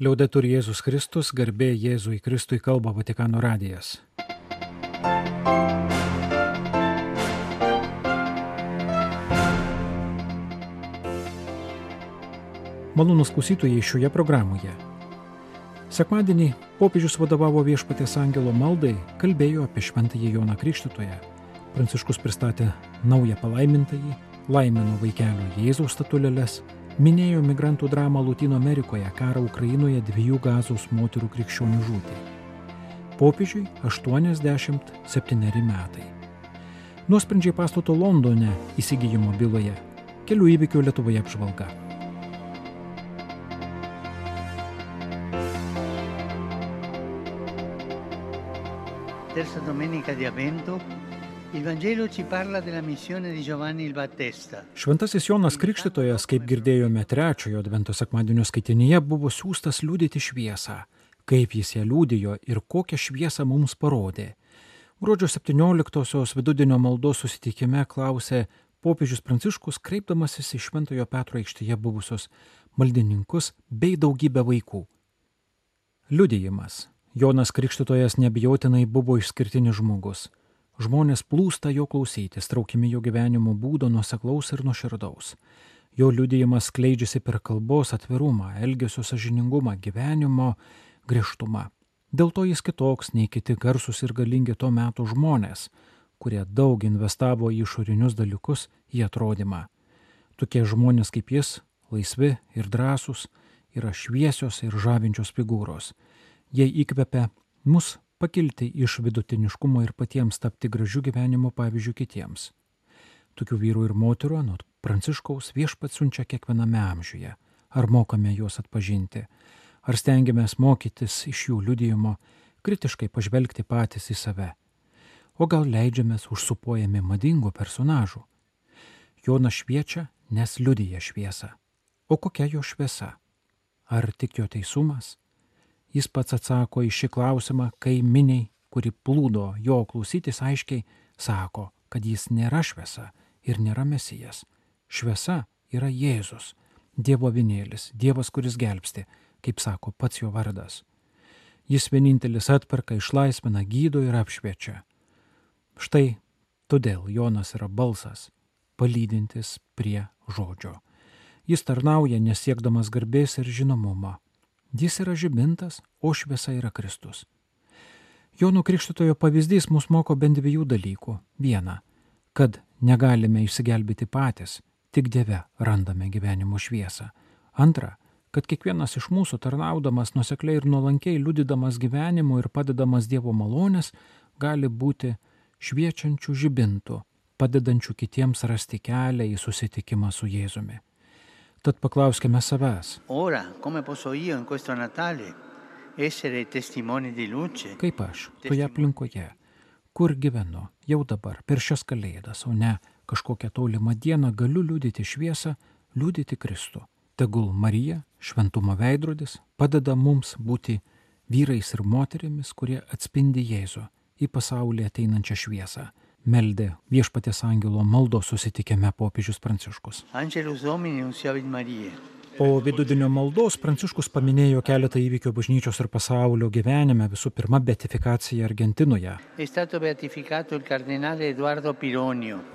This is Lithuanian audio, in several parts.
Liaudetur Jėzus Kristus, garbė Jėzui Kristui kalba Vatikano radijas. Malonus klausytojai šioje programoje. Sekmadienį popiežius vadovavo viešpatės angelo maldai, kalbėjo apie šventąjį Joną Krikštytoją. Pranciškus pristatė naują palaimintąjį, laimino vaikelio Jėzaus statulėlės, minėjo migrantų dramą Latino Amerikoje, karą Ukrainoje dviejų gazos moterų krikščionių žūtį. Popiežiui 87 metai. Nuosprendžiai pastato Londone įsigijimo byloje. Kelių įvykių Lietuvoje apžvalga. Terza domenica di Avvento, Šventasis Jonas Krikštytojas, kaip girdėjome trečiojo Advento sekmadienio skaitinyje, buvo siūstas liūdėti šviesą, kaip jis ją liūdėjo ir kokią šviesą mums parodė. Gruodžio 17-osios vidudienio maldos susitikime klausė popiežius Pranciškus, kreipdamasis į Šventojo Petro aikštėje buvusius maldininkus bei daugybę vaikų. Liudėjimas Jonas Krikštytojas nebijotinai buvo išskirtinis žmogus. Žmonės plūsta jo klausytis, traukimi jo gyvenimo būdo nuseklaus ir nuoširdaus. Jo liudėjimas skleidžiasi per kalbos atvirumą, elgesio sažiningumą, gyvenimo griežtumą. Dėl to jis kitoks nei kiti garsus ir galingi to meto žmonės, kurie daug investavo į išorinius dalykus, į atrodymą. Tokie žmonės kaip jis, laisvi ir drąsūs, yra šviesios ir žavinčios figūros jie įkvepia mus pakilti iš vidutiniškumo ir patiems tapti gražių gyvenimo pavyzdžių kitiems. Tokių vyrų ir moterų anot Pranciškaus viešpat siunčia kiekviename amžiuje. Ar mokame juos atpažinti? Ar stengiamės mokytis iš jų liudijimo, kritiškai pažvelgti patys į save? O gal leidžiamės užsupuojami madingų personažų? Jonas šviečia, nes liudyja šviesą. O kokia jo šviesa? Ar tik jo teisumas? Jis pats atsako į šį klausimą, kai miniai, kuri plūdo jo klausytis, aiškiai sako, kad jis nėra šviesa ir nėra mesijas. Šviesa yra Jėzus, Dievo vinėlis, Dievas, kuris gelbsti, kaip sako pats jo vardas. Jis vienintelis atperka, išlaisvina, gydo ir apšviečia. Štai todėl Jonas yra balsas, palydintis prie žodžio. Jis tarnauja nesiekdamas garbės ir žinomumo Jis yra žibintas, o šviesa yra Kristus. Jono Krikštitojo pavyzdys mus moko bent dviejų dalykų. Viena, kad negalime išsigelbėti patys, tik Dieve randame gyvenimo šviesą. Antra, kad kiekvienas iš mūsų tarnaudamas nusekliai ir nuolankiai liudydamas gyvenimu ir padedamas Dievo malonės, gali būti šviečiančių žibintų, padedančių kitiems rasti kelią į susitikimą su Jėzumi. Tad paklauskime savęs. Kaip aš, toje aplinkoje, kur gyvenu, jau dabar, per šias kalėdas, o ne kažkokią tolimą dieną galiu liūdėti šviesą, liūdėti Kristų. Tegul Marija, šventumo veidrodis, padeda mums būti vyrais ir moterimis, kurie atspindi Jėzų į pasaulį ateinančią šviesą meldė viešpatės angelo maldo susitikime popiežius Pranciškus. Po vidudienio maldos Pranciškus paminėjo keletą įvykių bažnyčios ir pasaulio gyvenime, visų pirma, beatifikacija Argentinoje.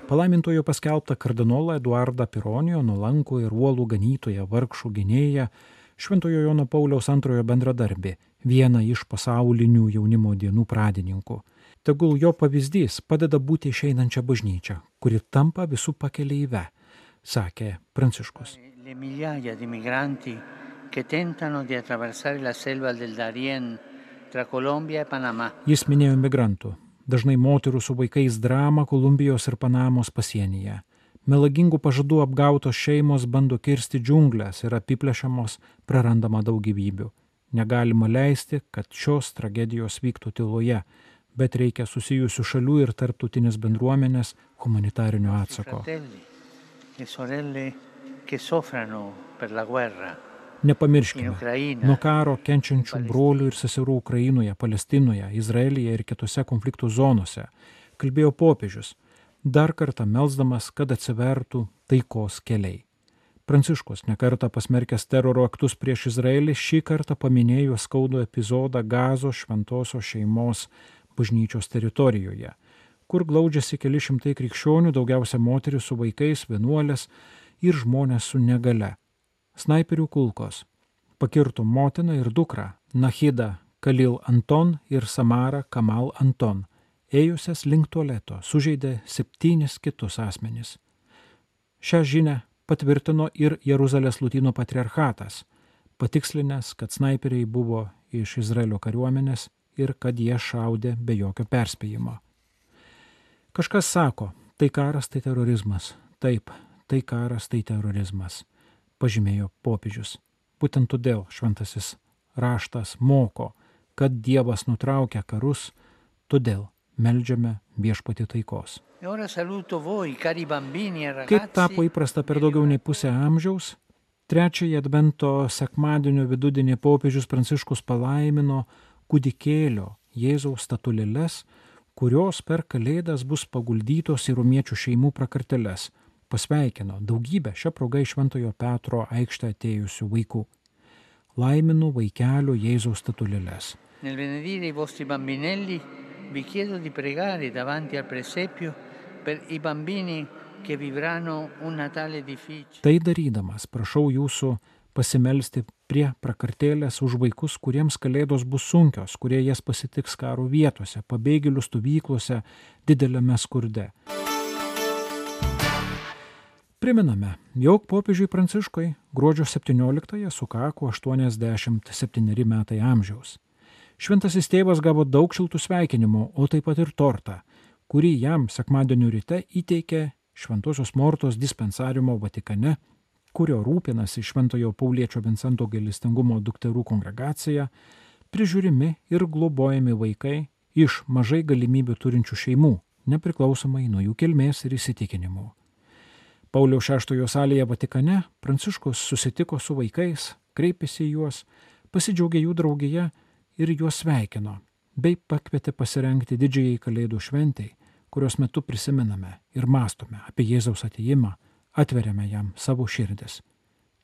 Palaimintojo paskelbta kardinolą Eduardą Pironio, nulankų ir uolų ganytoją, vargšų gynėją, Šventojo Jono Pauliaus antrojo bendradarbį, vieną iš pasaulinių jaunimo dienų pradininkų. Tegul jo pavyzdys padeda būti išeinančią bažnyčią, kuri tampa visų pakeleive, sakė Pranciškus. Jis minėjo migrantų, dažnai moterų su vaikais dramą Kolumbijos ir Panamos pasienyje. Melagingų pažadų apgautos šeimos bando kirsti džiunglės ir apiplėšiamos prarandama daug gyvybių. Negalima leisti, kad šios tragedijos vyktų tyloje, bet reikia susijusių šalių ir tarptautinės bendruomenės humanitarinio atsako. Nepamirškime, nuo karo kenčiančių brolių ir seserų Ukrainoje, Palestinoje, Izraelyje ir kitose konfliktų zonose, kalbėjo popiežius, dar kartą melsdamas, kad atsivertų taikos keliai. Pranciškus, nekarta pasmerkęs teroro aktus prieš Izraelį, šį kartą paminėjo skaudų epizodą Gazo šventosios šeimos bažnyčios teritorijoje, kur glaudžiasi keli šimtai krikščionių, daugiausia moterių su vaikais, vienuolės ir žmonės su negale. Snaiperių kulkos pakirtų motiną ir dukrą, Nahida Kalil Anton ir Samara Kamal Anton, ėjusias link tualeto, sužeidė septynis kitus asmenys. Šią žinę patvirtino ir Jeruzalės Lutynų patriarchatas, patikslinęs, kad snaiperiai buvo iš Izraelio kariuomenės ir kad jie šaudė be jokio perspėjimo. Kažkas sako, tai karas, tai terorizmas. Taip, tai karas, tai terorizmas, pažymėjo popiežius. Būtent todėl šventasis raštas moko, kad Dievas nutraukia karus, todėl melžiame viešpati taikos. Kaip tapo įprasta per daugiau nei pusę amžiaus, trečiąjį advento sekmadienio vidudienį popiežius Pranciškus palaimino kūdikėlio Jėzaus statulėles, kurios per kalėdas bus paguldytos į rumiečių šeimų prakarteles. Pasveikino daugybę šią progą iš Šventojo Petro aikštę atėjusių vaikų. Laiminu vaikelio Jėzaus statulėles. Nel benedire i vostri bambinelli vi chiedo di pregare davanti al presepio per i bambini che vivranno un Natale difficile. Tai darydamas, prašau jūsų pasimelsti prie prakartėlės už vaikus, kuriems kalėdos bus sunkios, kurie jas pasitiks karo vietose, pabėgėlių stovyklose, dideliame skurde. Priminame, jog popiežiui Pranciškui gruodžio 17-ąją sukako 87 metai amžiaus. Šventasis tėvas gavo daug šiltų sveikinimų, o taip pat ir tortą, kurį jam sekmadienio ryte įteikė Šventosios Mortos dispensariumo Vatikane, kurio rūpinasi Šventojo Pauliečio Vincento gailestingumo dukterų kongregacija, prižiūrimi ir globojami vaikai iš mažai galimybių turinčių šeimų, nepriklausomai nuo jų kilmės ir įsitikinimų. Pauliaus VI salėje Vatikane Pranciškus susitiko su vaikais, kreipėsi į juos, pasidžiaugė jų draugėje ir juos sveikino, bei pakvietė pasirengti didžiai Kalėdų šventai, kurios metu prisimename ir mastome apie Jėzaus ateimą, atveriame jam savo širdis.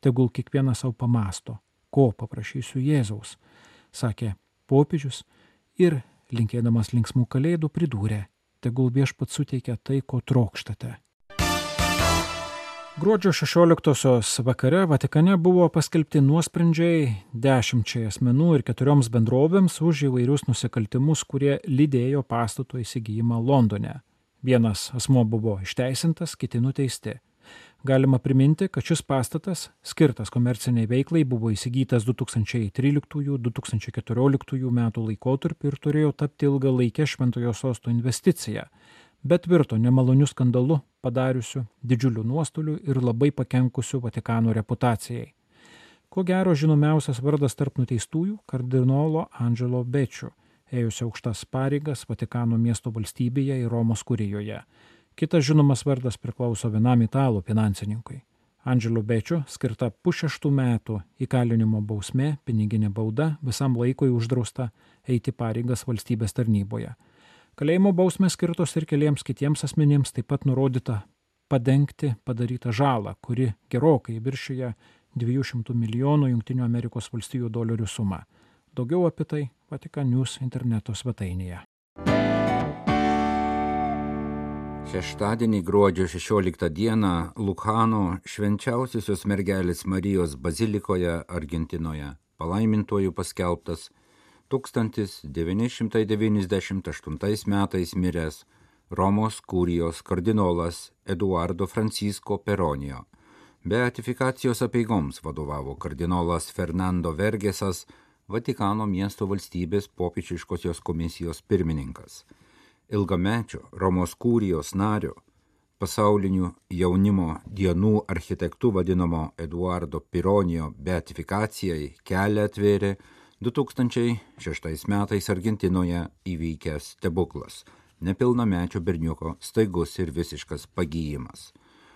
Tegul kiekvienas savo pamasto, ko paprašysiu Jėzaus, sakė popiežius ir, linkėdamas linksmų kalėdų, pridūrė, tegul viešpat suteikia tai, ko trokštate Gruodžio 16-osios vakare Vatikane buvo paskelbti nuosprendžiai dešimčiai asmenų ir keturioms bendrovėms už įvairius nusikaltimus, kurie lydėjo pastato įsigijimą Londone. Vienas asmo buvo išteisintas, kiti nuteisti. Galima priminti, kad šis pastatas, skirtas komerciniai veiklai, buvo įsigytas 2013-2014 metų laikotarpiu ir turėjo tapti ilgalaikę šventojo sosto investiciją bet virto nemaloniu skandalu padariusiu didžiulių nuostolių ir labai pakenkusiu Vatikano reputacijai. Ko gero žinomiausias vardas tarp nuteistųjų - kardinolo Angelo Bečių, ėjusio aukštas pareigas Vatikano miesto valstybėje ir Romos kurijoje. Kitas žinomas vardas priklauso vienam italų finansininkui. Angelo Bečio skirta pušeštų metų įkalinimo bausmė, piniginė bauda, visam laikui uždrausta eiti pareigas valstybės tarnyboje. Kalėjimo bausmės skirtos ir keliems kitiems asmenims taip pat nurodyta padengti padarytą žalą, kuri gerokai viršyje 200 milijonų Junktinių Amerikos valstijų dolerių sumą. Daugiau apie tai Vatikan News interneto svetainėje. Šeštadienį gruodžio 16 dieną Lukano švenčiausiosios mergelės Marijos bazilikoje Argentinoje palaimintojų paskelbtas 1998 metais miręs Romos kurijos kardinolas Eduardo Francisco Peronio. Beatifikacijos apieigoms vadovavo kardinolas Fernando Vergesas, Vatikano miesto valstybės popičiškosios komisijos pirmininkas. Ilgamečio Romos kūrijos nario, pasaulinių jaunimo dienų architektų vadinamo Eduardo Pironio beatifikacijai kelią atvėrė 2006 metais Argentinoje įvykęs stebuklas - nepilnamečio berniuko staigus ir visiškas pagyjimas.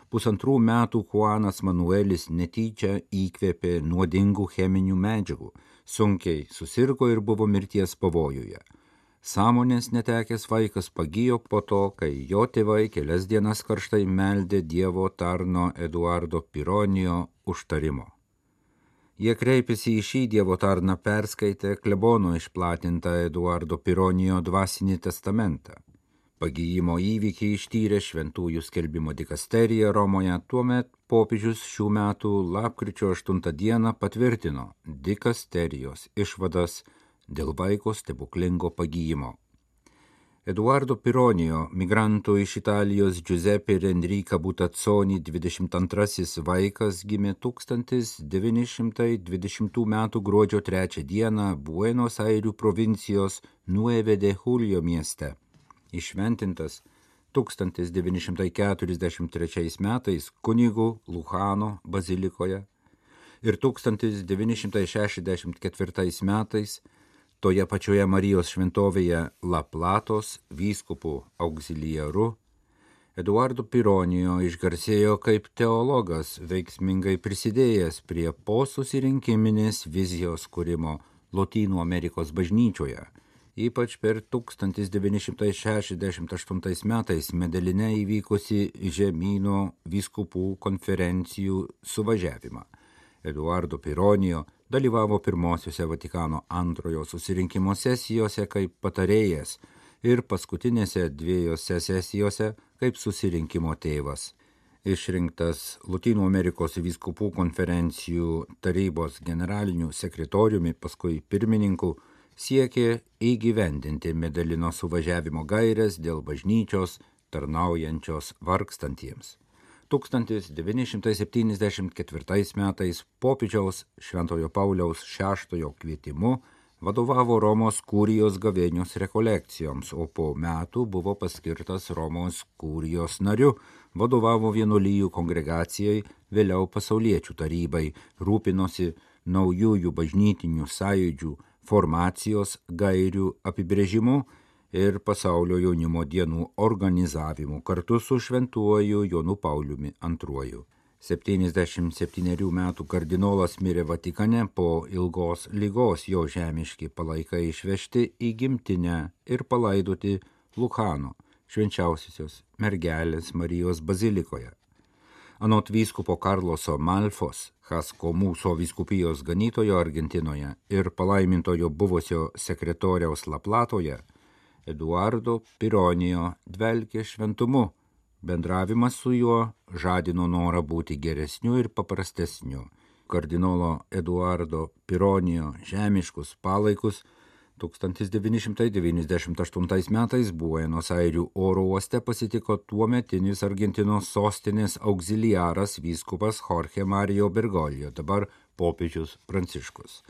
Pusantrų metų Juanas Manuelis netyčia įkvėpė nuodingų cheminių medžiagų, sunkiai susirgo ir buvo mirties pavojuje. Sąmonės netekęs vaikas pagijo po to, kai jo tėvai kelias dienas karštai meldė Dievo tarno Eduardo Pironijo užtarimo. Jie kreipėsi į šį Dievo tarną perskaitę klebono išplatintą Eduardo Pironijo dvasinį testamentą. Pagyjimo įvykį ištyrė šventųjų skelbimo dikasterija Romoje, tuomet popiežius šių metų lapkričio 8 dieną patvirtino dikasterijos išvadas dėl vaiko stebuklingo pagyjimo. Eduardo Pironijo, migrantų iš Italijos Giuseppe ir Enrica Butazzoni 22 vaikas gimė 1920 m. gruodžio 3 d. Buenos Airių provincijos Nueve de Julio mieste. Išventintas 1943 metais kunigų Luhano bazilikoje ir 1964 metais toje pačioje Marijos šventovėje Laplatos vyskupų auxiliaru Eduardo Pironijo išgarsėjo kaip teologas, veiksmingai prisidėjęs prie posusirinkiminės vizijos kūrimo Lotynų Amerikos bažnyčioje, ypač per 1968 metais Medeline įvykusi žemynų vyskupų konferencijų suvažiavimą. Eduardo Pironijo dalyvavo pirmosiuose Vatikano antrojo susirinkimo sesijose kaip patarėjas ir paskutinėse dviejose sesijose kaip susirinkimo tėvas. Išrinktas Latino Amerikos vyskupų konferencijų tarybos generaliniu sekretoriumi, paskui pirmininku, siekė įgyvendinti medalino suvažiavimo gairias dėl bažnyčios tarnaujančios vargstantiems. 1974 metais popiežiaus Šventojo Pauliaus VI kvietimu vadovavo Romos kūrijos gavėnios rekolekcijoms, o po metų buvo paskirtas Romos kūrijos nariu, vadovavo vienuolyjų kongregacijai, vėliau pasauliečių tarybai, rūpinosi naujųjų bažnytinių sąjūdžių formacijos gairių apibrėžimu ir pasaulio jaunimo dienų organizavimu kartu su šventuoju Jonu Pauliumi II. 77 metų kardinolas mirė Vatikane po ilgos lygos jo žemiški palaikai išvežti į gimtinę ir palaidoti Lukano švenčiausiosios mergelės Marijos bazilikoje. Anot vyskupo Karloso Malfos, Hasko mūsų vyskupijos ganytojo Argentinoje ir palaimintojo buvusio sekretoriaus Laplatoje, Eduardo Pironijo dvelkė šventumu. Bendravimas su juo žadino norą būti geresniu ir paprastesniu. Kardinolo Eduardo Pironijo žemiškus palaikus 1998 metais Buenos Airių oro uoste pasitiko tuometinis Argentinos sostinės auxiliaras vyskupas Jorge Mario Bergoglio, dabar popiežius Pranciškus.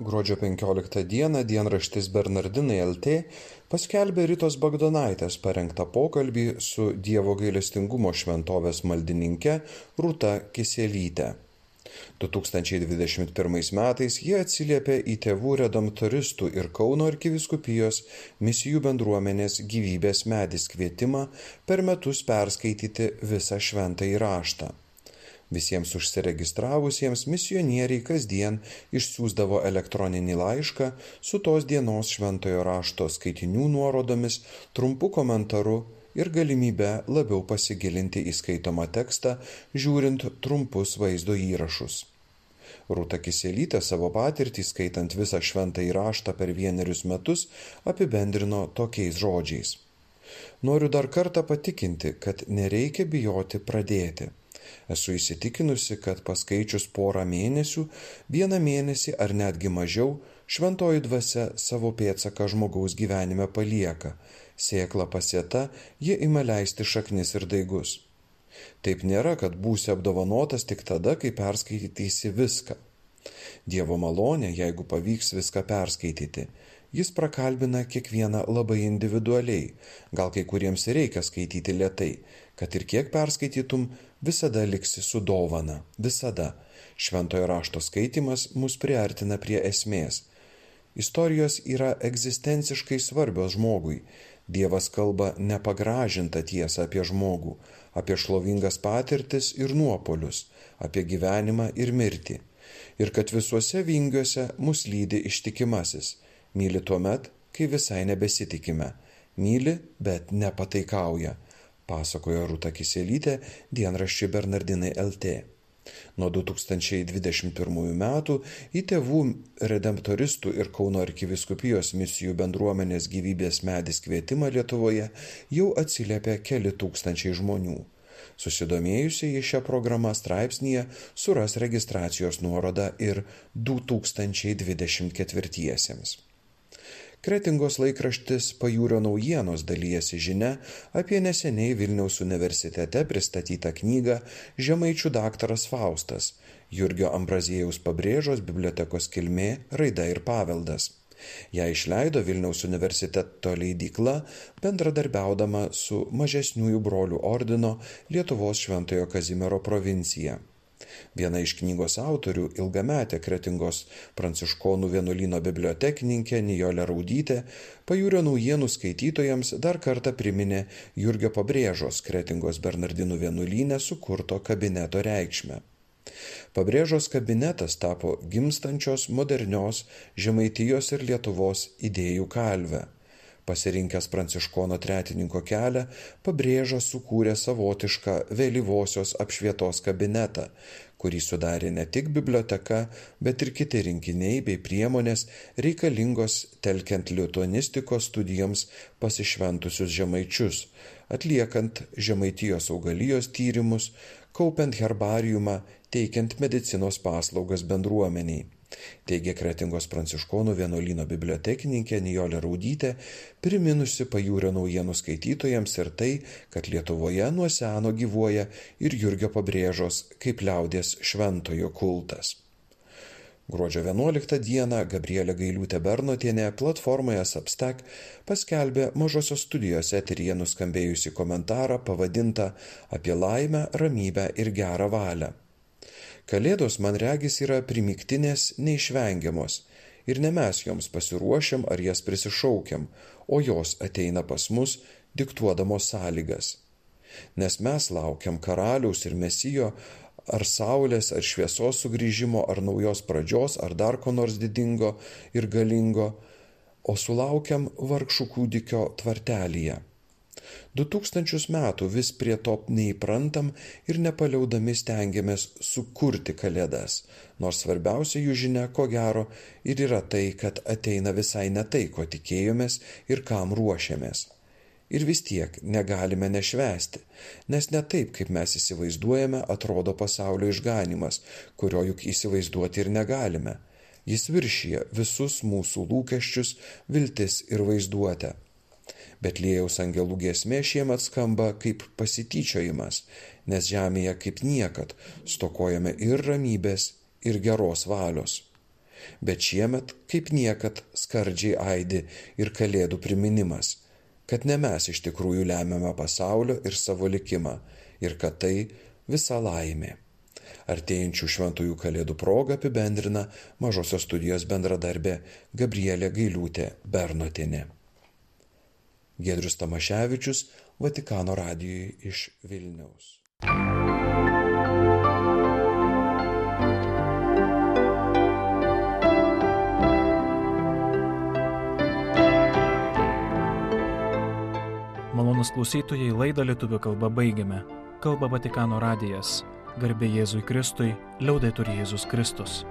Gruodžio 15 dieną dienraštis Bernardinai LT paskelbė Ritos Bagdonaitės parengtą pokalbį su Dievo gailestingumo šventovės maldininkė Rūta Kiselytė. 2021 metais jie atsiliepė į tėvų redamtoristų ir Kauno arkiviskupijos misijų bendruomenės gyvybės medis kvietimą per metus perskaityti visą šventą įraštą. Visiems užsiregistravusiems misionieriai kasdien išsiųsdavo elektroninį laišką su tos dienos šventojo rašto skaitinių nuorodomis, trumpu komentaru ir galimybę labiau pasigilinti į skaitomą tekstą, žiūrint trumpus vaizdo įrašus. Rūta Kiselytė savo patirtį skaitant visą šventą įraštą per vienerius metus apibendrino tokiais žodžiais. Noriu dar kartą patikinti, kad nereikia bijoti pradėti. Esu įsitikinusi, kad paskaičius porą mėnesių, vieną mėnesį ar netgi mažiau, šventoji dvasia savo pėtsaką žmogaus gyvenime palieka. Sėkla pasieta, ji ima leisti šaknis ir daigus. Taip nėra, kad būsi apdovanotas tik tada, kai perskaitysi viską. Dievo malonė, jeigu pavyks viską perskaityti, jis prakalbina kiekvieną labai individualiai, gal kai kuriems reikia skaityti lietai, kad ir kiek perskaitytum, visada liksi su dovana, visada. Šventojo rašto skaitimas mus priartina prie esmės. Istorijos yra egzistenciškai svarbios žmogui. Dievas kalba nepagražintą tiesą apie žmogų, apie šlovingas patirtis ir nuopolius, apie gyvenimą ir mirtį. ir kad visuose vingiuose mus lydi ištikimasis, myli tuo met, kai visai nebesitikime, myli, bet nepataikauja, pasakojo Rūta Kiselytė dienraščiui Bernardinai LT. Nuo 2021 metų į tėvų redemptoristų ir Kauno arkiviskupijos misijų bendruomenės gyvybės medis kvietimą Lietuvoje jau atsiliepia keli tūkstančiai žmonių. Susidomėjusiai šią programą straipsnėje suras registracijos nuorodą ir 2024. Kretingos laikraštis Pajūrio naujienos dalyjasi žinia apie neseniai Vilniaus universitete pristatytą knygą Žemaičių daktaras Faustas Jurgio Ambraziejaus pabrėžos bibliotekos kilmė, raida ir paveldas. Ją išleido Vilniaus universiteto leidykla, bendradarbiaudama su mažesniųjų brolių ordino Lietuvos Šventojo Kazimiero provincija. Viena iš knygos autorių, ilgametė Kretingos pranciškonų vienuolino bibliotekininkė Nijolė Raudytė, pajūrio naujienų skaitytojams dar kartą priminė Jurgio Pabrėžos Kretingos Bernardinų vienuolynę sukurto kabineto reikšmę. Pabrėžos kabinetas tapo gimstančios modernios Žemaitijos ir Lietuvos idėjų kalvę pasirinkęs pranciškono tretininko kelią, pabrėža sukūrė savotišką vėlyvosios apšvietos kabinetą, kurį sudarė ne tik biblioteka, bet ir kiti rinkiniai bei priemonės reikalingos telkiant lituanistikos studijoms pasišventusius žemaičius, atliekant žemaitijos augalijos tyrimus, kaupiant herbariumą, teikiant medicinos paslaugas bendruomeniai teigia Kretingos pranciškonų vienuolino bibliotekininkė Nijolė Raudytė, priminusi pajūrio naujienų skaitytojams ir tai, kad Lietuvoje nuo seno gyvuoja ir Jurgio pabrėžos kaip liaudės šventojo kultas. Gruodžio 11 dieną Gabrielė Gailiūtė Bernotienė platformoje Substack paskelbė mažosios studijos eteryje nuskambėjusi komentarą pavadintą apie laimę, ramybę ir gerą valią. Kalėdos, man regis, yra primiktinės neišvengiamos ir ne mes joms pasiruošiam ar jas prisišaukiam, o jos ateina pas mus diktuodamos sąlygas. Nes mes laukiam karaliaus ir mesijo, ar saulės, ar šviesos sugrįžimo, ar naujos pradžios, ar dar ko nors didingo ir galingo, o sulaukiam vargšų kūdikio tvartelyje Du tūkstančius metų vis prie to neįprantam ir nepaliaudami stengiamės sukurti kalėdas, nors svarbiausia jų žinia, ko gero, ir yra tai, kad ateina visai ne tai, ko tikėjomės ir kam ruošiamės. Ir vis tiek negalime nešvesti, nes ne taip, kaip mes įsivaizduojame, atrodo pasaulio išganimas, kurio juk įsivaizduoti ir negalime. Jis viršyje visus mūsų lūkesčius, viltis ir vaizduotę. Betlėjaus angelų giesmė šiemet skamba kaip pasityčiojimas, nes žemėje kaip niekad stokojame ir ramybės, ir geros valios. Bet šiemet kaip niekad skardžiai aidi ir kalėdų priminimas, kad ne mes iš tikrųjų lemiame pasaulio ir savo likimą, ir kad tai visa laimė. Artėjančių šventųjų kalėdų progą apibendrina mažosios studijos bendradarbė Gabrielė Gailiūtė Bernotinė. Gedrius Tamaševičius, Vatikano radijui iš Vilniaus. Malonus klausytojai laidą lietuvių kalbą baigiame. Kalba Vatikano radijas. Garbė Jėzui Kristui, liaudai turi Jėzus Kristus.